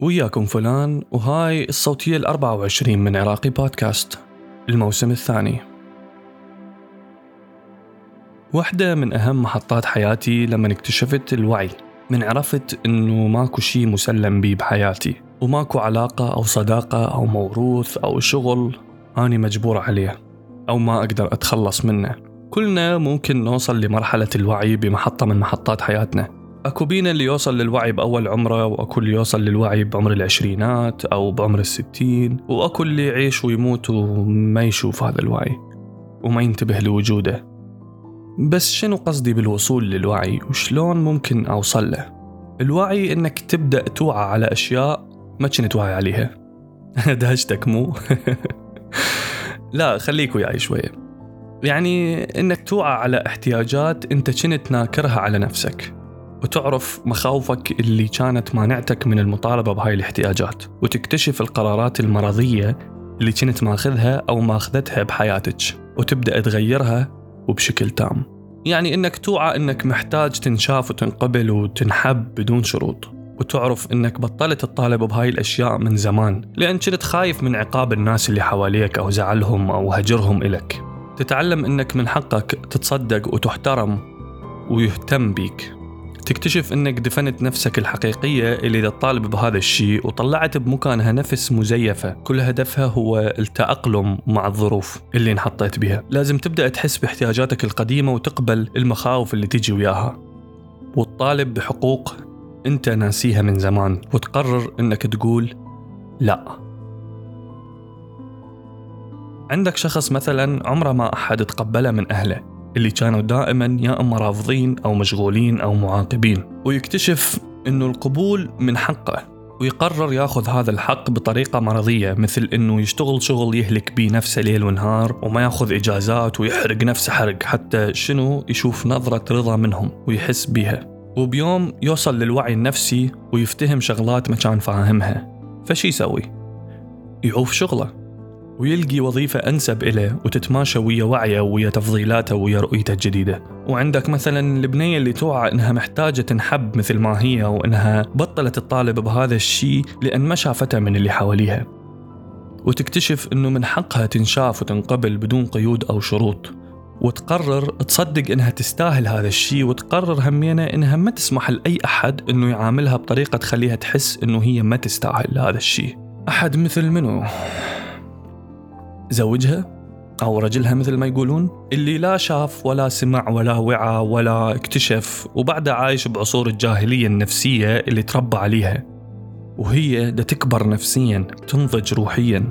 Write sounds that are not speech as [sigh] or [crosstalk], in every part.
وياكم فلان وهاي الصوتية الأربعة وعشرين من عراقي بودكاست. الموسم الثاني. واحدة من أهم محطات حياتي لما اكتشفت الوعي من عرفت إنه ماكو شي مسلم بي بحياتي وماكو علاقة أو صداقة أو موروث أو شغل أني مجبور عليه أو ما أقدر أتخلص منه. كلنا ممكن نوصل لمرحلة الوعي بمحطة من محطات حياتنا. أكو بينا اللي يوصل للوعي بأول عمره وأكو اللي يوصل للوعي بعمر العشرينات أو بعمر الستين وأكو اللي يعيش ويموت وما يشوف هذا الوعي وما ينتبه لوجوده. بس شنو قصدي بالوصول للوعي؟ وشلون ممكن أوصل له؟ الوعي إنك تبدأ توعى على أشياء ما كنت واعي عليها. [laughs] دهشتك مو؟ [laughs] لا خليك وياي شوية. يعني إنك توعى على احتياجات أنت كنت ناكرها على نفسك. وتعرف مخاوفك اللي كانت مانعتك من المطالبة بهاي الاحتياجات وتكتشف القرارات المرضية اللي كنت ماخذها أو ماخذتها بحياتك وتبدأ تغيرها وبشكل تام. يعني إنك توعى إنك محتاج تنشاف وتنقبل وتنحب بدون شروط وتعرف إنك بطلت تطالب بهاي الأشياء من زمان لأن كنت خايف من عقاب الناس اللي حواليك أو زعلهم أو هجرهم إلك. تتعلم إنك من حقك تتصدق وتحترم ويهتم بيك. تكتشف إنك دفنت نفسك الحقيقية اللي تطالب بهذا الشيء وطلعت بمكانها نفس مزيفة. كل هدفها هو التأقلم مع الظروف اللي انحطيت بها. لازم تبدأ تحس باحتياجاتك القديمة وتقبل المخاوف اللي تجي وياها. وتطالب بحقوق أنت ناسيها من زمان وتقرر إنك تقول لا. عندك شخص مثلا عمره ما أحد تقبله من أهله. اللي كانوا دائما يا إما رافضين أو مشغولين أو معاقبين ويكتشف إنه القبول من حقه ويقرر يأخذ هذا الحق بطريقة مرضية مثل إنه يشتغل شغل يهلك بيه نفسه ليل ونهار وما يأخذ إجازات ويحرق نفسه حرق حتى شنو؟ يشوف نظرة رضا منهم ويحس بيها. وبيوم يوصل للوعي النفسي ويفتهم شغلات ما كان فاهمها. فشي يسوي؟ يعوف شغله. ويلقي وظيفة أنسب إله وتتماشى ويا وعيه ويا تفضيلاته ويا رؤيته الجديدة وعندك مثلا البنية اللي توعى إنها محتاجة تنحب مثل ما هي وإنها بطلت تطالب بهذا الشيء لأن ما شافته من اللي حواليها وتكتشف إنه من حقها تنشاف وتنقبل بدون قيود أو شروط وتقرر تصدق إنها تستاهل هذا الشيء وتقرر همينة إنها ما تسمح لأي أحد إنه يعاملها بطريقة تخليها تحس إنه هي ما تستاهل هذا الشيء. أحد مثل منو؟ زوجها أو رجلها مثل ما يقولون اللي لا شاف ولا سمع ولا وعى ولا اكتشف وبعدها عايش بعصور الجاهلية النفسية اللي تربى عليها. وهي دا تكبر نفسيا تنضج روحيا.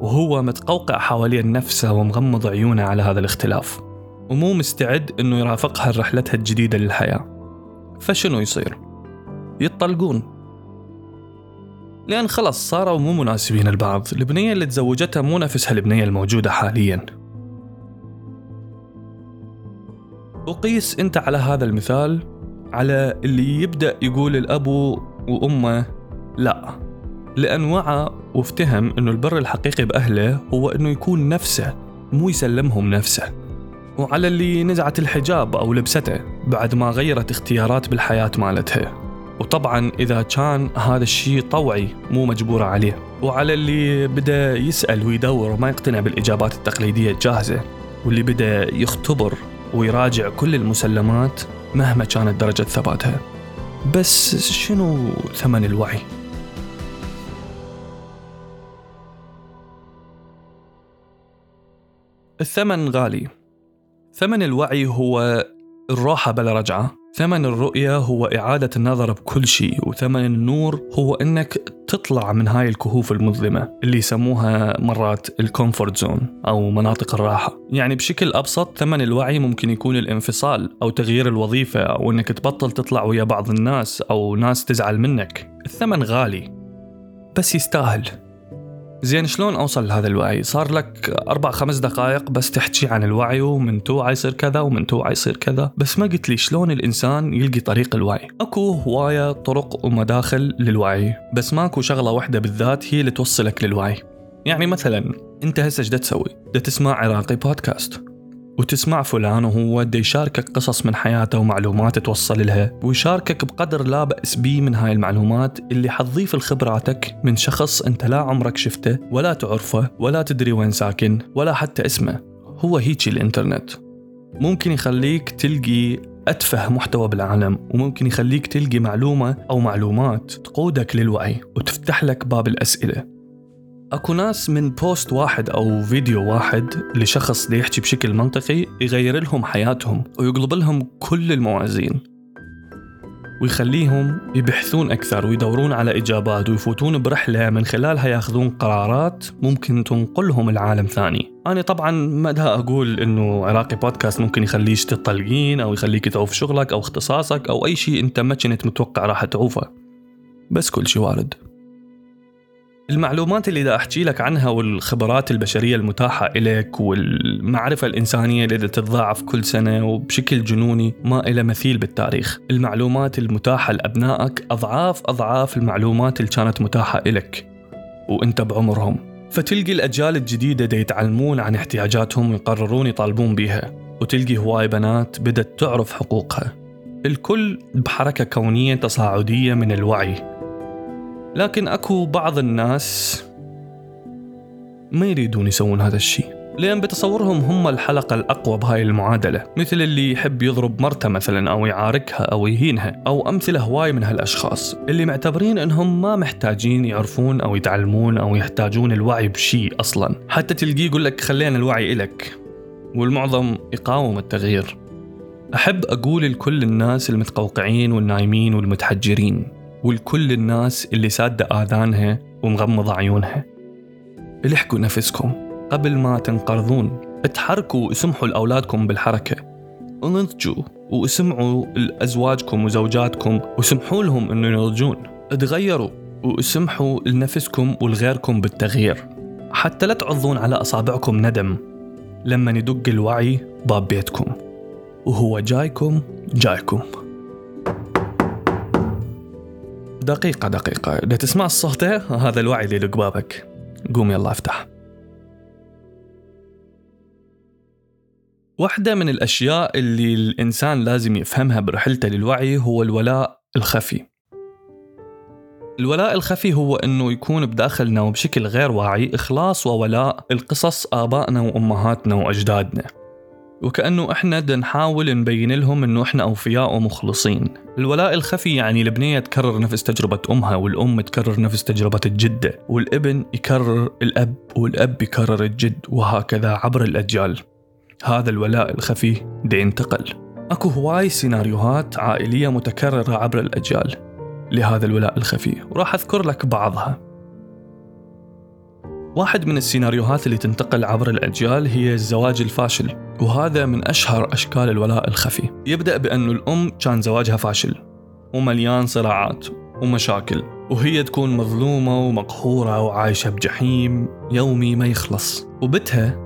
وهو متقوقع حوالين نفسه ومغمض عيونه على هذا الاختلاف. ومو مستعد إنه يرافقها رحلتها الجديدة للحياة. فشنو يصير؟ يطلقون. لأن خلص صاروا مو مناسبين البعض. البنية اللي تزوجتها مو نفسها البنية الموجودة حاليا. وقيس أنت على هذا المثال على اللي يبدأ يقول الأب وأمه لا. لأن وعى وافتهم أنه البر الحقيقي بأهله هو أنه يكون نفسه مو يسلمهم نفسه. وعلى اللي نزعت الحجاب أو لبسته بعد ما غيرت اختيارات بالحياة مالتها وطبعا إذا كان هذا الشيء طوعي مو مجبورة عليه. وعلى اللي بدأ يسأل ويدور وما يقتنع بالإجابات التقليدية الجاهزة واللي بدأ يختبر ويراجع كل المسلمات مهما كانت درجة ثباتها. بس شنو ثمن الوعي؟ الثمن غالي. ثمن الوعي هو الراحة بلا رجعة. ثمن الرؤية هو إعادة النظر بكل شيء وثمن النور هو أنك تطلع من هاي الكهوف المظلمة اللي يسموها مرات ال comfort zone أو مناطق الراحة. يعني بشكل أبسط ثمن الوعي ممكن يكون الانفصال أو تغيير الوظيفة أو أنك تبطل تطلع ويا بعض الناس أو ناس تزعل منك. الثمن غالي بس يستاهل. زين شلون أوصل لهذا الوعي؟ صار لك أربع خمس دقائق بس تحكي عن الوعي ومن توعى يصير كذا ومن توعى يصير كذا، بس ما قلت لي شلون الإنسان يلقي طريق الوعي. أكو هواية طرق ومداخل للوعي، بس ماكو شغلة واحدة بالذات هي اللي توصلك للوعي. يعني مثلا أنت هسه إيش تسوي؟ تسمع عراقي بودكاست. وتسمع فلان وهو دا يشاركك قصص من حياته ومعلومات توصل لها. ويشاركك بقدر لا بأس بيه من هاي المعلومات اللي حتضيف لخبراتك من شخص انت لا عمرك شفته ولا تعرفه ولا تدري وين ساكن ولا حتى اسمه. هو هيجي الإنترنت. ممكن يخليك تلقي أتفه محتوى بالعالم وممكن يخليك تلقي معلومة أو معلومات تقودك للوعي وتفتح لك باب الأسئلة. أكو ناس من post واحد أو فيديو واحد لشخص يحكي بشكل منطقي يغير لهم حياتهم ويقلب لهم كل الموازين. ويخليهم يبحثون أكثر ويدورون على إجابات ويفوتون برحلة من خلالها ياخذون قرارات ممكن تنقلهم لعالم ثاني. أنا طبعا ما ده أقول إنه عراقي بودكاست ممكن يخليش تطلقين أو يخليك تعوف شغلك أو اختصاصك أو أي شيء أنت ما كنت متوقع راح تعوفه. بس كل شيء وارد. المعلومات اللي دا أحكي لك عنها والخبرات البشرية المتاحة إليك والمعرفة الإنسانية اللي دا تتضاعف كل سنة وبشكل جنوني ما إلى مثيل بالتاريخ. المعلومات المتاحة لأبنائك أضعاف أضعاف المعلومات اللي كانت متاحة إلك وإنت بعمرهم. فتلقي الأجيال الجديدة دا يتعلمون عن احتياجاتهم ويقررون يطالبون بيها وتلقي هواي بنات بدأت تعرف حقوقها. الكل بحركة كونية تصاعدية من الوعي. لكن أكو بعض الناس ما يريدون يسوون هذا الشيء لأن بتصورهم هم الحلقة الأقوى بهاي المعادلة مثل اللي يحب يضرب مرتة مثلا أو يعاركها أو يهينها أو أمثلة هواي من هالأشخاص اللي معتبرين أنهم ما محتاجين يعرفون أو يتعلمون أو يحتاجون الوعي بشيء أصلا حتى تلقيه يقول لك خلينا الوعي إلك والمعظم يقاوم التغيير. أحب أقول لكل الناس المتقوقعين والنايمين والمتحجرين ولكل الناس اللي سادة آذانها ومغمضة عيونها. الحقوا نفسكم. قبل ما تنقرضون اتحركوا واسمحوا لأولادكم بالحركة. انضجوا واسمعوا لأزواجكم وزوجاتكم وسمحوا لهم انه ينضجون. تغيروا واسمحوا لنفسكم ولغيركم بالتغيير. حتى لا تعضون على أصابعكم ندم. لما يدق الوعي باب بيتكم. وهو جايكم جايكم. دقيقة دقيقة. إذا تسمع الصوت هذا الوعي اللي لقبابك قوم يلا افتح. واحدة من الأشياء اللي الإنسان لازم يفهمها برحلته للوعي هو الولاء الخفي. الولاء الخفي هو أنه يكون بداخلنا وبشكل غير واعي إخلاص وولاء القصص آبائنا وأمهاتنا وأجدادنا. وكأنه بدنا نحاول نبين لهم إنه إحنا أوفياء ومخلصين. الولاء الخفي يعني البنية تكرر نفس تجربة أمها والأم تكرر نفس تجربة الجدة والابن يكرر الأب والأب يكرر الجد وهكذا عبر الأجيال. هذا الولاء الخفي دي ينتقل أكو هواي سيناريوهات عائلية متكررة عبر الأجيال لهذا الولاء الخفي وراح أذكر لك بعضها. واحد من السيناريوهات اللي تنتقل عبر الأجيال هي الزواج الفاشل وهذا من أشهر أشكال الولاء الخفي. يبدأ بأنه الأم كان زواجها فاشل ومليان صراعات ومشاكل وهي تكون مظلومة ومقهورة وعايشة بجحيم يومي ما يخلص. وبتها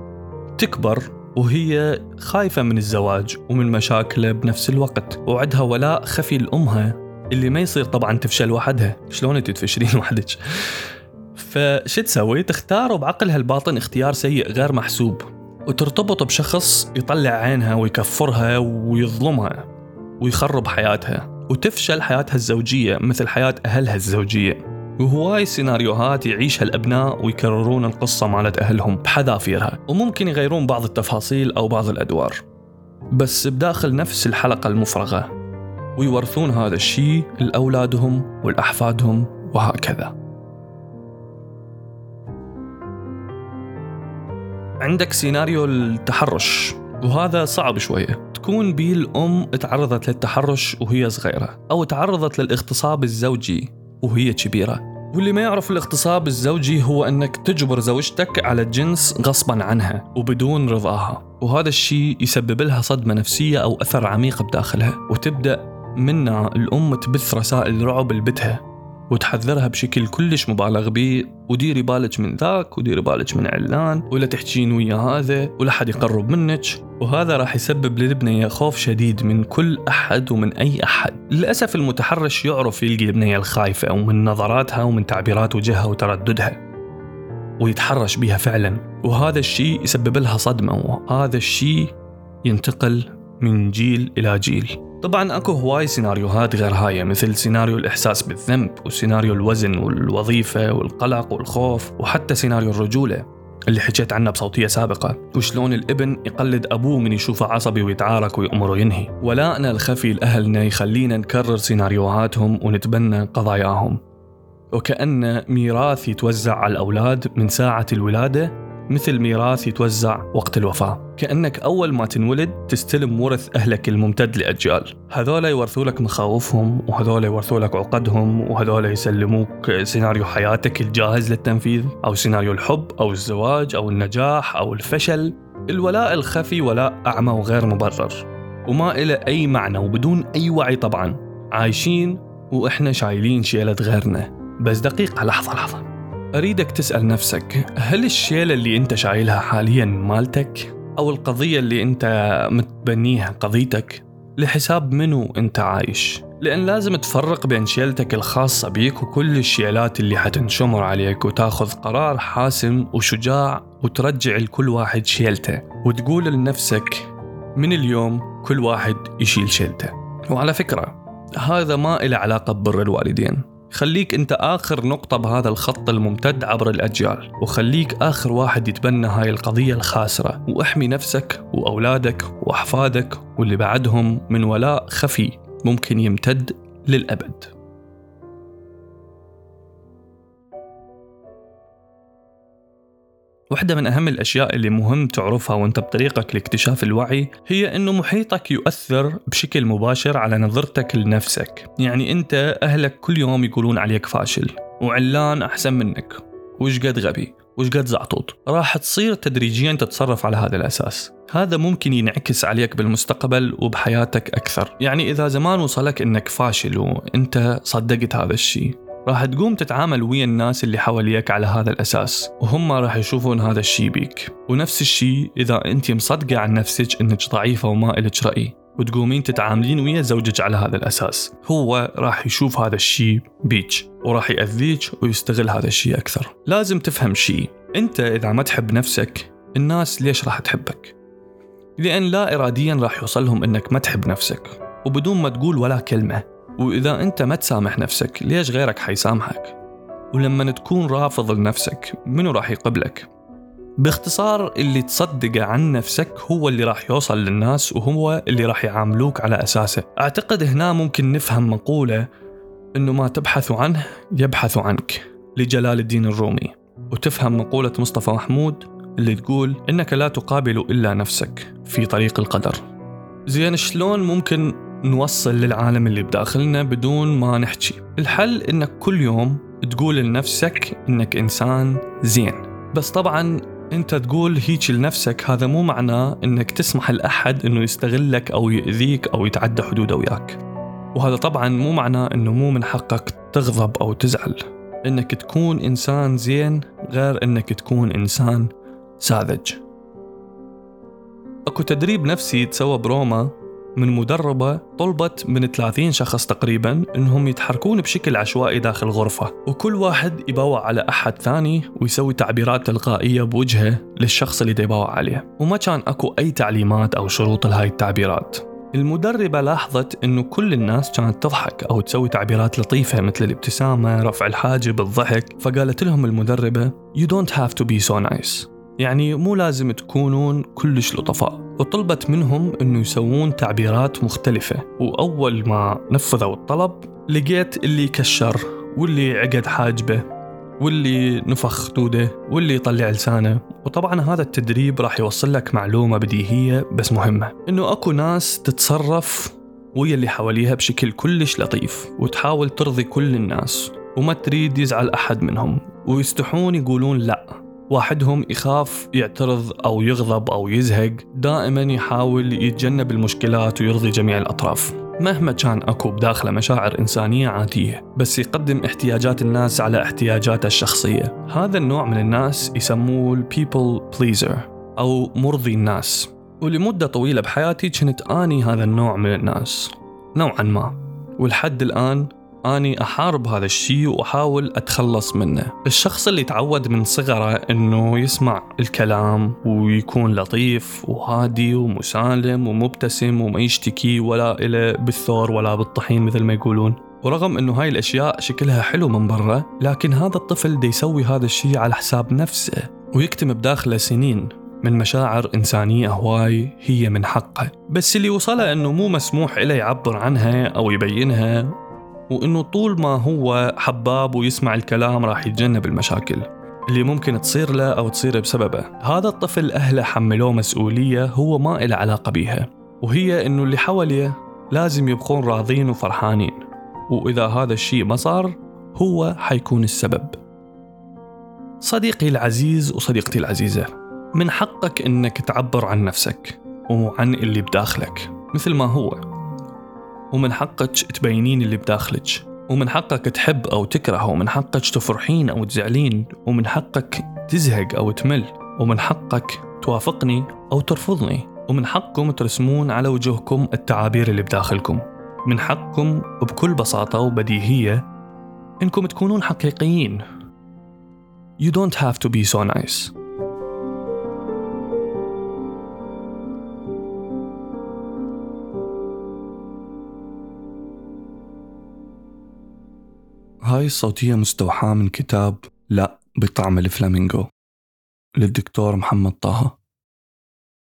تكبر وهي خايفة من الزواج ومن مشاكله بنفس الوقت. وعندها ولاء خفي لأمها اللي ما يصير طبعا تفشل وحدها. شلون أنت تفشلين وحدك؟ فشو تسوي؟ تختار بعقلها الباطن اختيار سيء غير محسوب. وترتبط بشخص يطلع عينها ويكفرها ويظلمها ويخرب حياتها وتفشل حياتها الزوجية مثل حياة أهلها الزوجية. وهواي سيناريوهات يعيشها الأبناء ويكررون القصة مالت أهلهم بحذافيرها. وممكن يغيرون بعض التفاصيل أو بعض الأدوار. بس بداخل نفس الحلقة المفرغة. ويورثون هذا الشيء لأولادهم والأحفادهم وهكذا. عندك سيناريو التحرش وهذا صعب شوية. تكون بيه الأم تعرضت للتحرش وهي صغيرة أو تعرضت للاغتصاب الزوجي وهي كبيرة. واللي ما يعرف الاغتصاب الزوجي هو أنك تجبر زوجتك على الجنس غصبا عنها وبدون رضاها. وهذا الشيء يسبب لها صدمة نفسية أو أثر عميق بداخلها وتبدأ منا الأم تبث رسائل رعب لبتها وتحذرها بشكل كلش مبالغ به وديري بالك من ذاك وديري بالك من علان ولا تحجين ويا هذا ولا حد يقرب منك. وهذا راح يسبب للبنية خوف شديد من كل أحد ومن أي أحد. للأسف المتحرش يعرف يلقي البنية الخايفة ومن نظراتها ومن تعبيرات وجهها وترددها. ويتحرش بها فعلا. وهذا الشيء يسبب لها صدمة وهذا الشيء ينتقل من جيل إلى جيل. طبعا أكو هواي سيناريوهات غير هاي مثل سيناريو الإحساس بالذنب وسيناريو الوزن والوظيفة والقلق والخوف وحتى سيناريو الرجولة اللي حكيت عنه بصوتية سابقة. وشلون الابن يقلد أبوه من يشوفه عصبي ويتعارك ويأمر ينهي. ولائنا الخفي لأهلنا يخلينا نكرر سيناريوهاتهم ونتبنى قضاياهم. وكأن ميراث يتوزع على الأولاد من ساعة الولادة مثل ميراث يتوزع وقت الوفاة. كأنك أول ما تنولد تستلم ورث أهلك الممتد لأجيال. هذول يورثوا لك مخاوفهم وهذول يورثوا لك عقدهم وهذول يسلموك سيناريو حياتك الجاهز للتنفيذ أو سيناريو الحب أو الزواج أو النجاح أو الفشل. الولاء الخفي ولاء أعمى وغير مبرر. وما إلى أي معنى وبدون أي وعي طبعا. عايشين وإحنا شايلين شيلة غيرنا. بس دقيقة لحظة لحظة. أريدك تسأل نفسك هل الشيلة اللي أنت شايلها حاليا مالتك؟ أو القضية اللي أنت متبنيها قضيتك؟ لحساب منو أنت عايش؟ لأن لازم تفرق بين شيلتك الخاصة بيك وكل الشيلات اللي حتنشمر عليك وتاخذ قرار حاسم وشجاع وترجع لكل واحد شيلته وتقول لنفسك من اليوم كل واحد يشيل شيلته وعلى فكرة هذا ما إله علاقة ببر الوالدين خليك انت آخر نقطة بهذا الخط الممتد عبر الأجيال وخليك آخر واحد يتبنى هاي القضية الخاسرة. وأحمي نفسك وأولادك وأحفادك واللي بعدهم من ولاء خفي ممكن يمتد للأبد. واحدة من أهم الأشياء اللي مهم تعرفها وأنت بطريقك لاكتشاف الوعي هي أنه محيطك يؤثر بشكل مباشر على نظرتك لنفسك. يعني أنت أهلك كل يوم يقولون عليك فاشل. وعلان أحسن منك. وش قد غبي؟ وش قد زعطوط؟ راح تصير تدريجيا تتصرف على هذا الأساس. هذا ممكن ينعكس عليك بالمستقبل وبحياتك أكثر. يعني إذا زمان وصلك أنك فاشل وأنت صدقت هذا الشيء راح تقوم تتعامل ويا الناس اللي حواليك على هذا الأساس وهم راح يشوفون هذا الشيء بيك. ونفس الشيء إذا أنت مصدقة عن نفسك أنك ضعيفة وما إلك رأي وتقومين تتعاملين ويا زوجك على هذا الأساس. هو راح يشوف هذا الشيء بيك وراح يأذيك ويستغل هذا الشيء أكثر. لازم تفهم شيء أنت إذا ما تحب نفسك الناس ليش راح تحبك؟ لأن لا إراديا راح يوصلهم أنك ما تحب نفسك وبدون ما تقول ولا كلمة. وإذا أنت ما تسامح نفسك ليش غيرك حيسامحك؟ ولما تكون رافض لنفسك منو راح يقبلك؟ باختصار اللي تصدقه عن نفسك هو اللي راح يوصل للناس وهو اللي راح يعاملوك على أساسه أعتقد هنا ممكن نفهم مقولة أنه ما تبحث عنه يبحث عنك لجلال الدين الرومي وتفهم مقولة مصطفى محمود اللي تقول إنك لا تقابل إلا نفسك في طريق القدر زين شلون ممكن نوصل للعالم اللي بداخلنا بدون ما نحكي. الحل إنك كل يوم تقول لنفسك إنك إنسان زين. بس طبعا أنت تقول هيك لنفسك هذا مو معناه إنك تسمح لأحد إنه يستغلك أو يأذيك أو يتعدى حدوده وياك. وهذا طبعا مو معناه إنه مو من حقك تغضب أو تزعل. إنك تكون إنسان زين غير إنك تكون إنسان ساذج. أكو تدريب نفسي يتسوى بروما من مدربة طلبت من 30 شخص تقريبا إنهم يتحركون بشكل عشوائي داخل غرفة وكل واحد يباوع على أحد ثاني ويسوي تعبيرات تلقائية بوجهه للشخص اللي يباوع عليه وما كان أكو أي تعليمات أو شروط لهاي التعبيرات. المدربة لاحظت إنه كل الناس كانت تضحك أو تسوي تعبيرات لطيفة مثل الابتسامة، رفع الحاجب، الضحك، فقالت لهم المدربة You don't have to be so nice. يعني مو لازم تكونون كلش لطفاء. وطلبت منهم إنه يسوون تعبيرات مختلفة. وأول ما نفذوا الطلب لقيت اللي كشر واللي عقد حاجبه واللي نفخ خدوده واللي يطلع لسانه. وطبعا هذا التدريب راح يوصل لك معلومة بديهية بس مهمة. إنه أكو ناس تتصرف ويا اللي حواليها بشكل كلش لطيف. وتحاول ترضي كل الناس. وما تريد يزعل أحد منهم. ويستحون يقولون لأ. واحدهم يخاف يعترض أو يغضب أو يزهق دائما يحاول يتجنب المشكلات ويرضي جميع الأطراف. مهما كان أكو بداخله مشاعر إنسانية عادية بس يقدم احتياجات الناس على احتياجاته الشخصية. هذا النوع من الناس يسموه people pleaser أو مرضي الناس. ولمدة طويلة بحياتي كنت آني هذا النوع من الناس. نوعا ما. والحد الآن أني أحارب هذا الشيء وأحاول أتخلص منه. الشخص اللي تعود من صغره أنه يسمع الكلام ويكون لطيف وهادي ومسالم ومبتسم وما يشتكي ولا إلى بالثور ولا بالطحين مثل ما يقولون. ورغم إنه هاي الأشياء شكلها حلو من برا لكن هذا الطفل دي يسوي هذا الشيء على حساب نفسه ويكتم بداخله سنين. من مشاعر إنسانية هواي هي من حقه. بس اللي وصله أنه مو مسموح إله يعبر عنها أو يبينها وأنه طول ما هو حباب ويسمع الكلام راح يتجنب المشاكل اللي ممكن تصير له أو تصير بسببه. هذا الطفل أهله حملوه مسؤولية هو ما إله علاقة بيها وهي أنه اللي حواليه لازم يبقون راضين وفرحانين وإذا هذا الشيء ما صار هو حيكون السبب. صديقي العزيز وصديقتي العزيزة من حقك إنك تعبر عن نفسك وعن اللي بداخلك مثل ما هو. ومن حقك تبينين اللي بداخلك. ومن حقك تحب أو تكره ومن حقك تفرحين أو تزعلين. ومن حقك تزهق أو تمل. ومن حقك توافقني أو ترفضني. ومن حقكم ترسمون على وجوهكم التعابير اللي بداخلكم. من حقكم بكل بساطة وبديهية إنكم تكونون حقيقيين. You don't have to be so nice. هاي الصوتية مستوحاة من كتاب لا بطعم الفلامينغو للدكتور محمد طه.